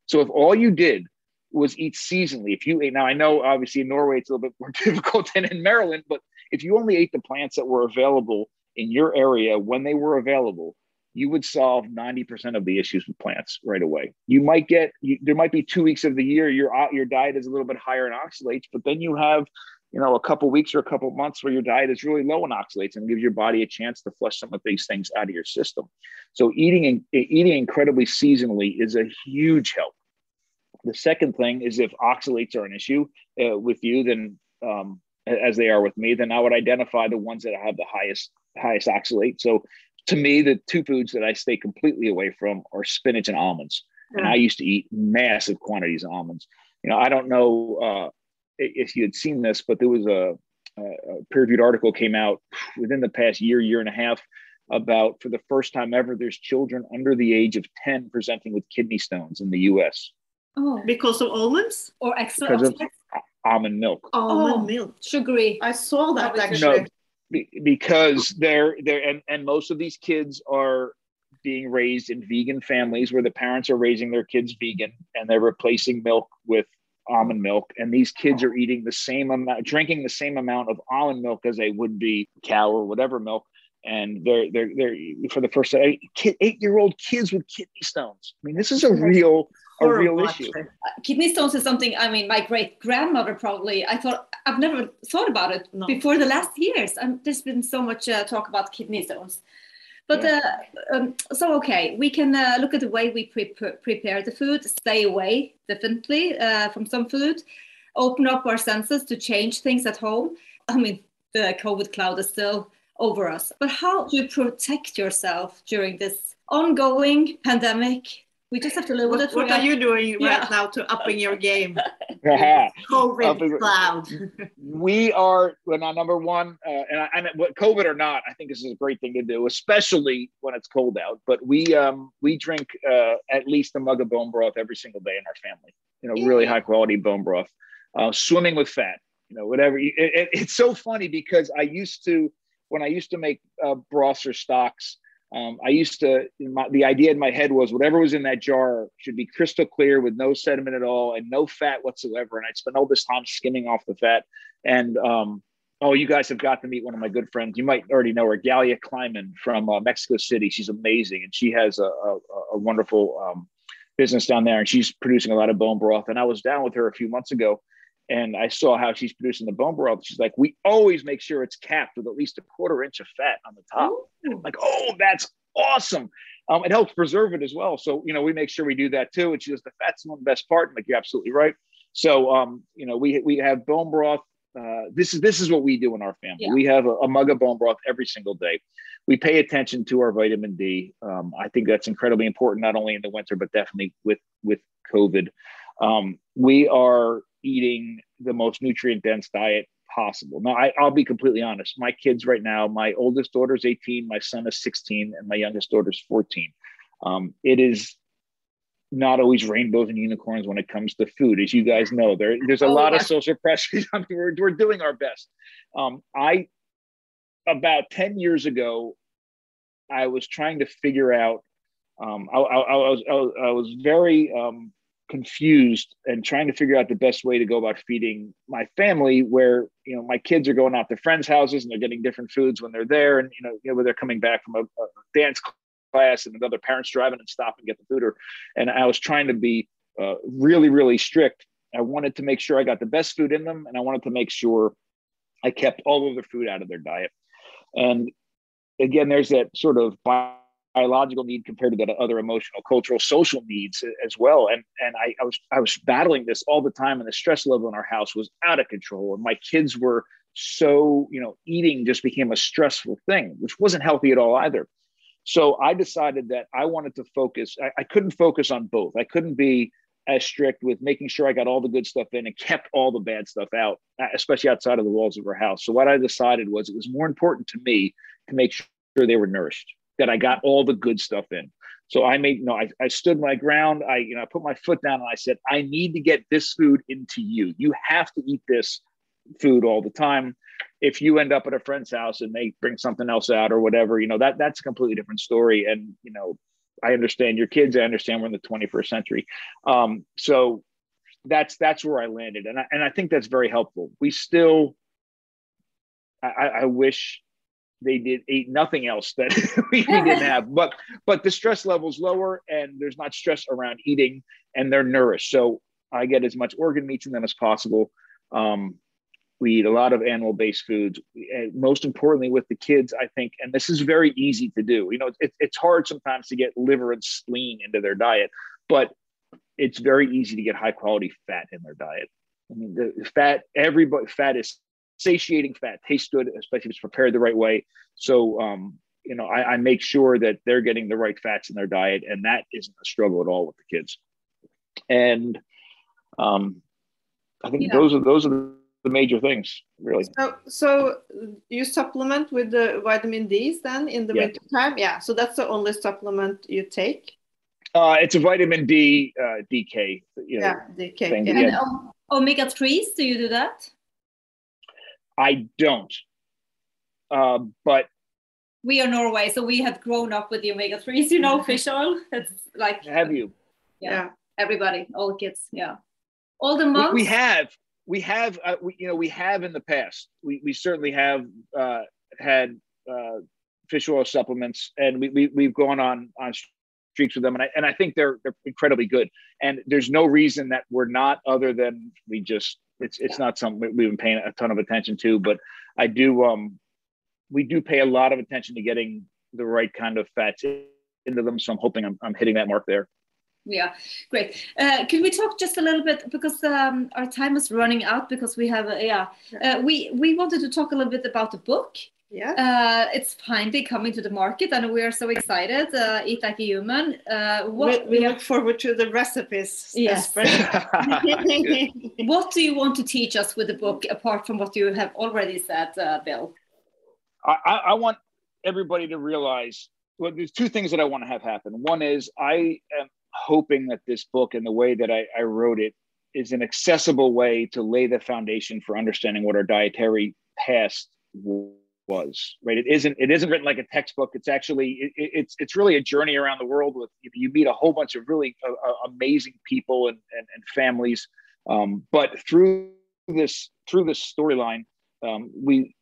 [SPEAKER 3] So if all you did was eat seasonally, if you ate, now I know obviously in Norway it's a little bit more difficult than in Maryland, but if you only ate the plants that were available in your area when they were available, you would solve 90% of the issues with plants right away. You might get, you, there might be two weeks of the year your, your diet is a little bit higher in oxalates, but then you have, you know, a couple weeks or a couple months where your diet is really low in oxalates and gives your body a chance to flush some of these things out of your system. So eating, and eating incredibly seasonally is a huge help. The second thing is if oxalates are an issue uh, with you, then um, as they are with me, then I would identify the ones that have the highest highest oxalate. So to me, the two foods that I stay completely away from are spinach and almonds. Yeah. And I used to eat massive quantities of almonds. You know, I don't know uh, if you had seen this, but there was a, a peer-reviewed article came out within the past year, year and a half about for the first time ever, there's children under the age of 10 presenting with kidney stones in the U.S.
[SPEAKER 1] Oh, because of almonds or extra
[SPEAKER 3] because of, almond milk.
[SPEAKER 1] Almond oh, milk,
[SPEAKER 2] sugary.
[SPEAKER 1] I saw that actually.
[SPEAKER 3] No, because they're they're and, and most of these kids are being raised in vegan families where the parents are raising their kids vegan and they're replacing milk with almond milk and these kids are eating the same amount drinking the same amount of almond milk as they would be cow or whatever milk and they're they're they're for the first eight, eight year old kids with kidney stones i mean this is a real a real issue. Uh,
[SPEAKER 2] kidney stones is something. I mean, my great grandmother probably. I thought I've never thought about it no. before the last years. And there's been so much uh, talk about kidney stones. But yeah. uh, um, so okay, we can uh, look at the way we pre- prepare the food. Stay away definitely uh, from some food. Open up our senses to change things at home. I mean, the COVID cloud is still over us. But how do you protect yourself during this ongoing pandemic? We just have to live with
[SPEAKER 1] What,
[SPEAKER 2] it.
[SPEAKER 1] what are you doing
[SPEAKER 2] Yeah.
[SPEAKER 1] right now to upping your game? COVID cloud.
[SPEAKER 3] we are well, now number one, uh, and, I, and what COVID or not, I think this is a great thing to do, especially when it's cold out. But we um, we drink uh, at least a mug of bone broth every single day in our family. You know, really high quality bone broth. Uh, swimming with fat. You know, whatever. It, it, it's so funny because I used to when I used to make uh, broths or stocks. Um, I used to, my, the idea in my head was whatever was in that jar should be crystal clear with no sediment at all and no fat whatsoever. And I'd spend all this time skimming off the fat. And um, oh, you guys have got to meet one of my good friends. You might already know her, Galia Kleiman from uh, Mexico City. She's amazing. And she has a, a, a wonderful um, business down there. And she's producing a lot of bone broth. And I was down with her a few months ago and I saw how she's producing the bone broth. She's like, we always make sure it's capped with at least a quarter inch of fat on the top. Like, oh, that's awesome. Um, it helps preserve it as well. So, you know, we make sure we do that too. And she goes, the fat's the best part. I'm like, you're absolutely right. So, um, you know, we, we have bone broth. Uh, this is this is what we do in our family.
[SPEAKER 2] Yeah.
[SPEAKER 3] We have a, a mug of bone broth every single day. We pay attention to our vitamin D. Um, I think that's incredibly important, not only in the winter, but definitely with with COVID. Um, we are eating the most nutrient dense diet possible. Now, I, I'll be completely honest. My kids right now, my oldest daughter's 18, my son is 16, and my youngest daughter's 14. Um, it is not always rainbows and unicorns when it comes to food, as you guys know. There, there's a
[SPEAKER 2] Oh,
[SPEAKER 3] lot of social pressures. I mean, we're, we're doing our best. Um, I about 10 years ago, I was trying to figure out. Um, I, I, I was I was, I was very um, confused and trying to figure out the best way to go about feeding my family where you know my kids are going out to friends houses and they're getting different foods when they're there and you know, you know when they're coming back from a, a dance class and another parents driving and stop and get the food or and i was trying to be uh, really really strict. I wanted to make sure i got the best food in them and i wanted to make sure i kept all of their food out of their diet. And again there's that sort of biological need compared to that other emotional cultural social needs as well. And and I, I was i was battling this all the time and the stress level in our house was out of control and my kids were so you know eating just became a stressful thing which wasn't healthy at all either. So i decided that i wanted to focus I, I couldn't focus on both. I couldn't be as strict with making sure i got all the good stuff in and kept all the bad stuff out especially outside of the walls of our house. So what i decided was it was more important to me to make sure they were nourished that I got all the good stuff in. So I made, know, I, I stood my ground. I, you know, I put my foot down and I said, I need to get this food into you. You have to eat this food all the time. If you end up at a friend's house and they bring something else out or whatever, you know, that that's a completely different story. And, you know, I understand your kids. I understand we're in the 21st century. Um, so that's that's where I landed. And I, and I think that's very helpful. We still, I I wish they did ate nothing else that we didn't have. But but the stress level's lower and there's not stress around eating and they're nourished. So i get as much organ meats in them as possible. Um, we eat a lot of animal based foods. And most importantly with the kids i think and this is very easy to do. You know it, it's hard sometimes to get liver and spleen into their diet but it's very easy to get high quality fat in their diet. I mean the fat everybody fat is satiating fat tastes good, especially if it's prepared the right way. So, um, you know, I, I, make sure that they're getting the right fats in their diet, and that isn't a struggle at all with the kids. And um, I think
[SPEAKER 2] Yeah.
[SPEAKER 3] those are those are the major things, really.
[SPEAKER 1] So, so you supplement with the vitamin D's then in the
[SPEAKER 3] Yeah.
[SPEAKER 1] winter time? Yeah. So that's the only supplement you take?
[SPEAKER 3] Uh, it's a vitamin D uh, DK. You know,
[SPEAKER 1] Yeah, the cake.
[SPEAKER 3] thing,
[SPEAKER 1] Yeah.
[SPEAKER 3] yeah.
[SPEAKER 2] Um, omega 3s, do you do that?
[SPEAKER 3] I don't. Uh, but
[SPEAKER 2] We are Norway, so we have grown up with the omega 3s, you know, fish oil. It's like
[SPEAKER 3] have you?
[SPEAKER 2] Yeah.
[SPEAKER 1] Yeah.
[SPEAKER 2] everybody, all kids, yeah. All the
[SPEAKER 3] We,
[SPEAKER 2] moms.
[SPEAKER 3] we have, we have, uh, we, you know, we have in the past. We, we certainly have uh, had uh, fish oil supplements, and we, we we've gone on on streaks with them, and I and I think they're they're incredibly good. And there's no reason that we're not, other than we just it's it's not something we- we've been paying a ton of attention to. But I do, um, we do pay a lot of attention to getting the right kind of fats into them. So I'm hoping I'm I'm hitting that mark there.
[SPEAKER 2] Yeah, great. Uh, can we talk just a little bit because um, our time is running out because we have uh, yeah uh, we we wanted to talk a little bit about the book
[SPEAKER 1] Yes.
[SPEAKER 2] Uh, it's finally coming to the market, and we are so excited. Uh, Eat like a human. Uh,
[SPEAKER 1] we,
[SPEAKER 2] what
[SPEAKER 1] we look forward to the recipes.
[SPEAKER 2] Yes. what do you want to teach us with the book, apart from what you have already said, uh, Bill?
[SPEAKER 3] I, I I want everybody to realize well, there's two things that I want to have happen. One is I am hoping that this book and the way that I, I wrote it is an accessible way to lay the foundation for understanding what our dietary past w- was. Right? It isn't. It isn't written like a textbook. It's actually. It, it- it's. It's really a journey around the world with. You meet a whole bunch of really uh, uh, amazing people and and, and families. Um, but through this through this storyline, um, we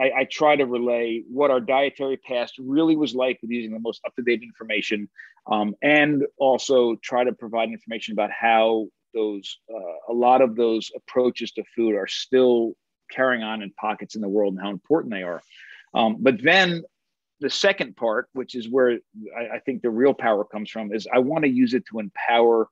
[SPEAKER 3] I, I try to relay what our dietary past really was like with using the most up to date information, um, and also try to provide information about how those uh, a lot of those approaches to food are still carrying on in pockets in the world and how important they are. Um, but then the second part, which is where I, I think the real power comes from, is I want to use it to empower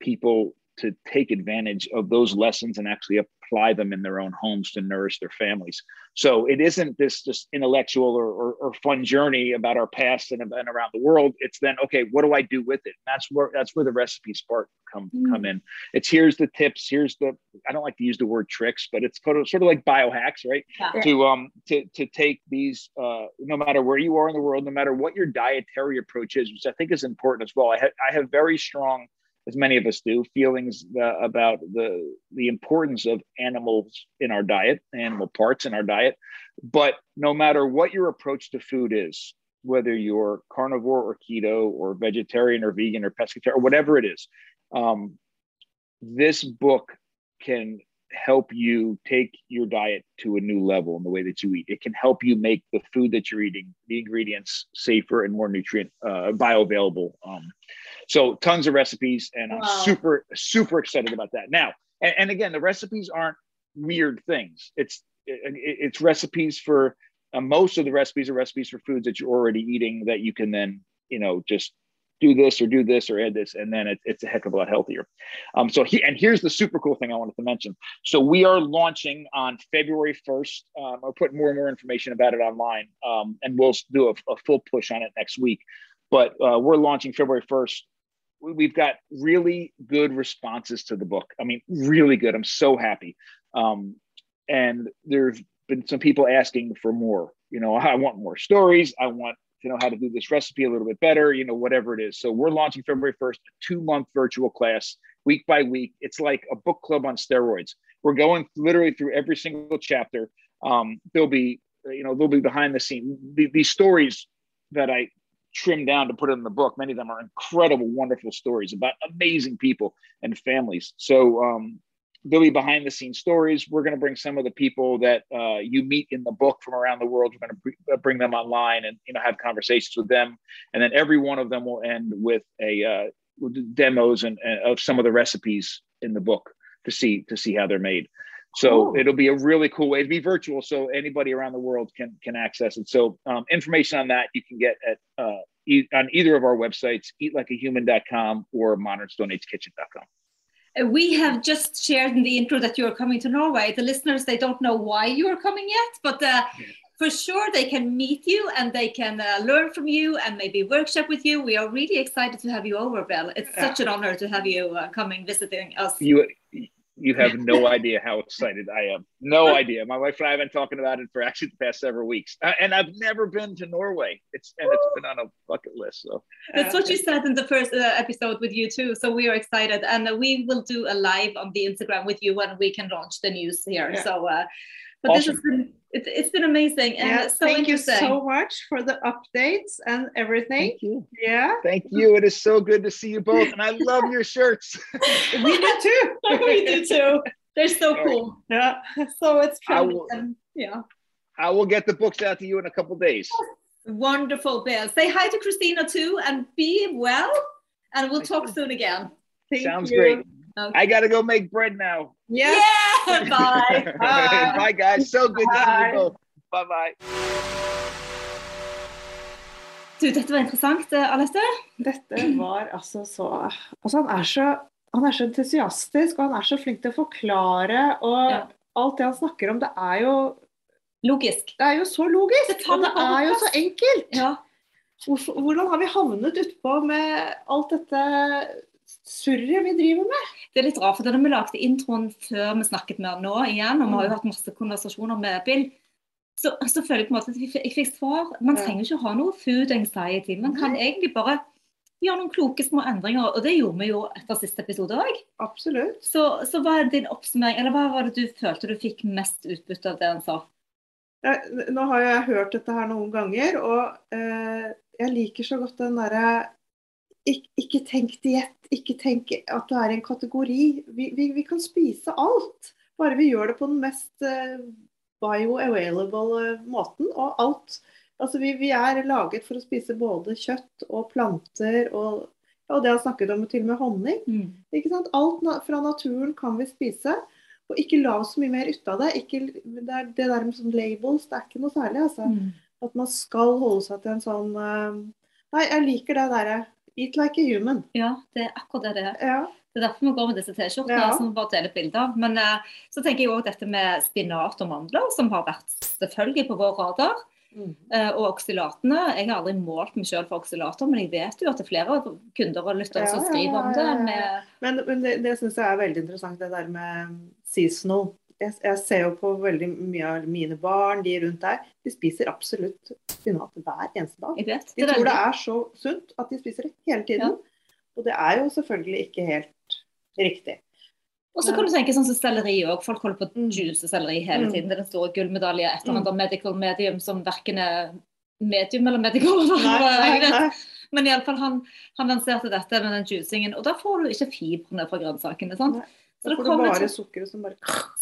[SPEAKER 3] people to take advantage of those lessons and actually apply them in their own homes to nourish their families. So it isn't this just intellectual or, or, or fun journey about our past and, and around the world. It's then okay, what do I do with it? And that's where that's where the recipes part come come in. It's here's the tips, here's the I don't like to use the word tricks, but it's sort of sort of like biohacks, right?
[SPEAKER 2] Yeah.
[SPEAKER 3] To um to to take these uh no matter where you are in the world, no matter what your dietary approach is, which I think is important as well. I have I have very strong as many of us do, feelings uh, about the the importance of animals in our diet, animal parts in our diet. But no matter what your approach to food is, whether you're carnivore or keto or vegetarian or vegan or pescatarian or whatever it is, um, this book can help you take your diet to a new level in the way that you eat. It can help you make the food that you're eating, the ingredients safer and more nutrient uh, bioavailable. Um, so tons of recipes, and I'm
[SPEAKER 2] Wow.
[SPEAKER 3] super super excited about that. Now, and, and again, the recipes aren't weird things. It's it, it's recipes for uh, most of the recipes are recipes for foods that you're already eating that you can then you know just do this or do this or add this, and then it, it's a heck of a lot healthier. Um, so he, and here's the super cool thing I wanted to mention. So we are launching on February 1st. Um, I'll put more and more information about it online, um, and we'll do a, a full push on it next week. But uh, we're launching February 1st. We- We've got really good responses to the book. I mean, really good. I'm so happy. Um, and there's been some people asking for more. You know, I want more stories. I want to know how to do this recipe a little bit better, you know, whatever it is. So we're launching February 1st, two month virtual class, week by week. It's like a book club on steroids. We're going literally through every single chapter. Um, there'll be, you know, there'll be behind the scene. The, these stories that I trimmed down to put in the book, many of them are incredible, wonderful stories about amazing people and families. So, um, there'll be behind the scenes stories. We're going to bring some of the people that uh, you meet in the book from around the world. We're going to br- bring them online and you know have conversations with them, and then every one of them will end with a uh, demos and uh, of some of the recipes in the book to see to see how they're made. So
[SPEAKER 1] Cool.
[SPEAKER 3] it'll be a really cool way to be virtual, so anybody around the world can can access it. So um, information on that you can get at uh, e- on either of our websites, eatlikeahuman.com or modernstoneagekitchen.com.
[SPEAKER 2] Uh, We have just shared in the intro that you're coming to Norway. The listeners, they don't know why you're coming yet, but uh, for sure they can meet you and they can uh, learn from you and maybe workshop with you. We are really excited to have you over, Bill. It's such an honor to have you uh, coming visiting us.
[SPEAKER 3] you you have no idea how excited I am. No idea. My wife and I have been talking about it for actually the past several weeks, Uh, and I've never been to Norway. It's and it's been on a bucket list. So
[SPEAKER 2] That's what you said in the first uh, episode with you too. So we are excited, and uh, we will do a live on the Instagram with you when we can launch the news here.
[SPEAKER 1] Yeah.
[SPEAKER 2] So, but this has been it, it's been amazing and
[SPEAKER 1] Yeah,
[SPEAKER 2] so
[SPEAKER 1] thank you so much for the updates and everything.
[SPEAKER 3] Thank you.
[SPEAKER 1] Yeah,
[SPEAKER 3] Thank you. It is so good to see you both, and I love your shirts.
[SPEAKER 1] we do too.
[SPEAKER 2] we do too. They're so
[SPEAKER 3] All right.
[SPEAKER 2] cool.
[SPEAKER 1] Yeah.
[SPEAKER 2] So it's
[SPEAKER 3] I
[SPEAKER 2] fun.
[SPEAKER 3] will-
[SPEAKER 2] and, yeah.
[SPEAKER 3] I will get the books out to you in a couple days.
[SPEAKER 2] Wonderful, Bill. Say hi to Christina too and be well. And we'll
[SPEAKER 3] Thank
[SPEAKER 2] talk
[SPEAKER 3] you.
[SPEAKER 2] soon again.
[SPEAKER 1] Thank
[SPEAKER 3] Sounds
[SPEAKER 1] you.
[SPEAKER 3] great.
[SPEAKER 2] Okay.
[SPEAKER 3] I got to go make bread now.
[SPEAKER 1] Yeah.
[SPEAKER 2] Yeah. Bye.
[SPEAKER 1] Bye.
[SPEAKER 3] Bye, guys. So good to see you both. Bye, bye.
[SPEAKER 2] Du, dette var interessant, eh, Alette.
[SPEAKER 1] Dette var altså så Altså, han er så han er så entusiastisk, og han er så flink til å forklare. Og
[SPEAKER 2] Ja.
[SPEAKER 1] alt det han snakker om, det er jo
[SPEAKER 2] logisk.
[SPEAKER 1] Det er jo så logisk,
[SPEAKER 2] Det
[SPEAKER 1] og det er jo så enkelt.
[SPEAKER 2] Ja.
[SPEAKER 1] Hvordan har vi havnet utpå med alt dette surret vi driver med?
[SPEAKER 2] Det er litt rart, for da vi lagde introen før vi snakket med nå igjen, og vi
[SPEAKER 1] Mm.
[SPEAKER 2] har jo hatt masse konversasjoner med Bill, så, så føler jeg på en måte at jeg fikk- svar. Man trenger ikke ha noe food anxiety. Man kan egentlig bare gjøre noen kloke små endringer, og det gjorde vi jo etter siste episode òg. Så, så hva er din oppsummering, eller hva var det du følte du fikk mest utbytte av det han sa?
[SPEAKER 1] Jeg, nå har jeg hørt dette her noen ganger, og eh, jeg liker så godt den derre ikke, ikke tenk diett, ikke tenk at du er i en kategori. Vi, vi, vi kan spise alt, bare vi gjør det på den mest eh, bioavailable eh, måten. Og alt Altså, vi, vi er laget for å spise både kjøtt og planter og, og det han snakket om, til og med honning. Ikke sant? Alt na fra naturen kan vi spise. Og ikke la oss så mye mer ut av det. Ikke, det, er, det der med sånn labels, det er ikke noe særlig. altså. At man skal holde seg til en sånn uh, Nei, jeg liker det derre Eat like a human.
[SPEAKER 2] Ja, det er akkurat det det er.
[SPEAKER 1] Ja.
[SPEAKER 2] Det er derfor vi går med disse T-skjortene
[SPEAKER 1] Ja.
[SPEAKER 2] som vi bare deler bilder av. Men eh, så tenker jeg òg dette med spinat og mandler, som har vært selvfølgelig på vår radar. Eh, og oksylatene. Jeg har aldri målt meg selv for oksylater, men jeg vet jo at det er flere kunder og lyttere
[SPEAKER 1] Ja, som
[SPEAKER 2] skriver om det. Med,
[SPEAKER 1] Men, men det, det syns jeg er veldig interessant, det der med seasonal. Jeg, jeg ser jo på veldig mye av mine barn, de rundt der. De spiser absolutt spinat hver eneste dag.
[SPEAKER 2] vet,
[SPEAKER 1] De tror det er så sunt at de spiser det hele tiden. Og det er jo selvfølgelig ikke helt riktig.
[SPEAKER 2] Og så kan du tenke sånn som selleri òg. Folk holder på å
[SPEAKER 1] Mm.
[SPEAKER 2] juice selleri hele
[SPEAKER 1] Mm.
[SPEAKER 2] tiden. Det er den store gullmedaljen etter
[SPEAKER 1] Mm.
[SPEAKER 2] mm. medical medium som verken er medium eller medical.
[SPEAKER 1] Nei, nei, nei.
[SPEAKER 2] Men iallfall han, han lanserte dette med den juicingen, og da får du ikke fibrene fra grønnsakene. sant?
[SPEAKER 1] Nei.
[SPEAKER 2] Så det kommer,
[SPEAKER 1] bare
[SPEAKER 2] så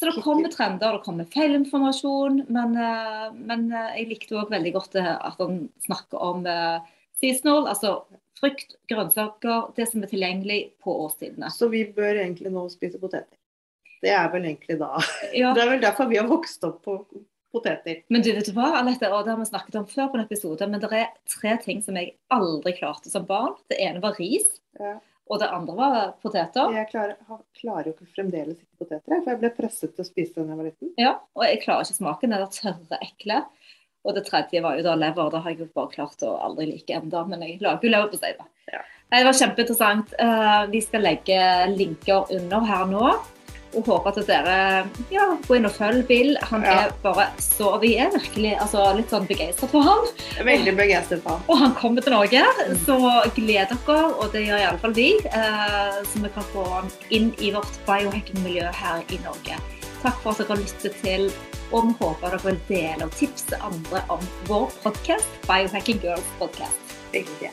[SPEAKER 2] det kommer trender, det kommer feilinformasjon. Men, eh, men eh, jeg likte òg veldig godt det at han snakker om eh, seasonal, altså frukt, grønnsaker, det som er tilgjengelig på årstidene.
[SPEAKER 1] Så vi bør egentlig nå spise poteter. Det er vel egentlig da
[SPEAKER 2] Ja.
[SPEAKER 1] Det er vel derfor vi har vokst opp på poteter.
[SPEAKER 2] Men du vet du hva, Alette, og det har vi snakket om før på en episode, men det er tre ting som jeg aldri klarte som barn. Det ene var ris,
[SPEAKER 1] Ja.
[SPEAKER 2] Og det andre var poteter.
[SPEAKER 1] Jeg klarer, klarer jo ikke fremdeles ikke poteter, for jeg ble presset til å spise den da jeg var liten.
[SPEAKER 2] Ja, og jeg klarer ikke smaken. Den er tørre, ekle. Og det tredje var jo da lever. Det har jeg jo bare klart å aldri like enda, men jeg lager jo leverpostei, da.
[SPEAKER 1] Ja.
[SPEAKER 2] Det var kjempeinteressant. Eh, vi skal legge linker under her nå. Og håper at dere ja, går inn og følger Bill. Han
[SPEAKER 1] Ja.
[SPEAKER 2] er bare så Vi er virkelig altså, litt sånn begeistret for han.
[SPEAKER 1] Veldig begeistret for ham.
[SPEAKER 2] Og han kommer til Norge, så gled dere, og det gjør iallfall vi. Eh, så vi kan få han inn i vårt biohacking-miljø her i Norge. Takk for at dere har lyttet til, og vi håper dere vil dele og tipse andre om vår podkast, Biohacking Girls Podcast.
[SPEAKER 1] Veldig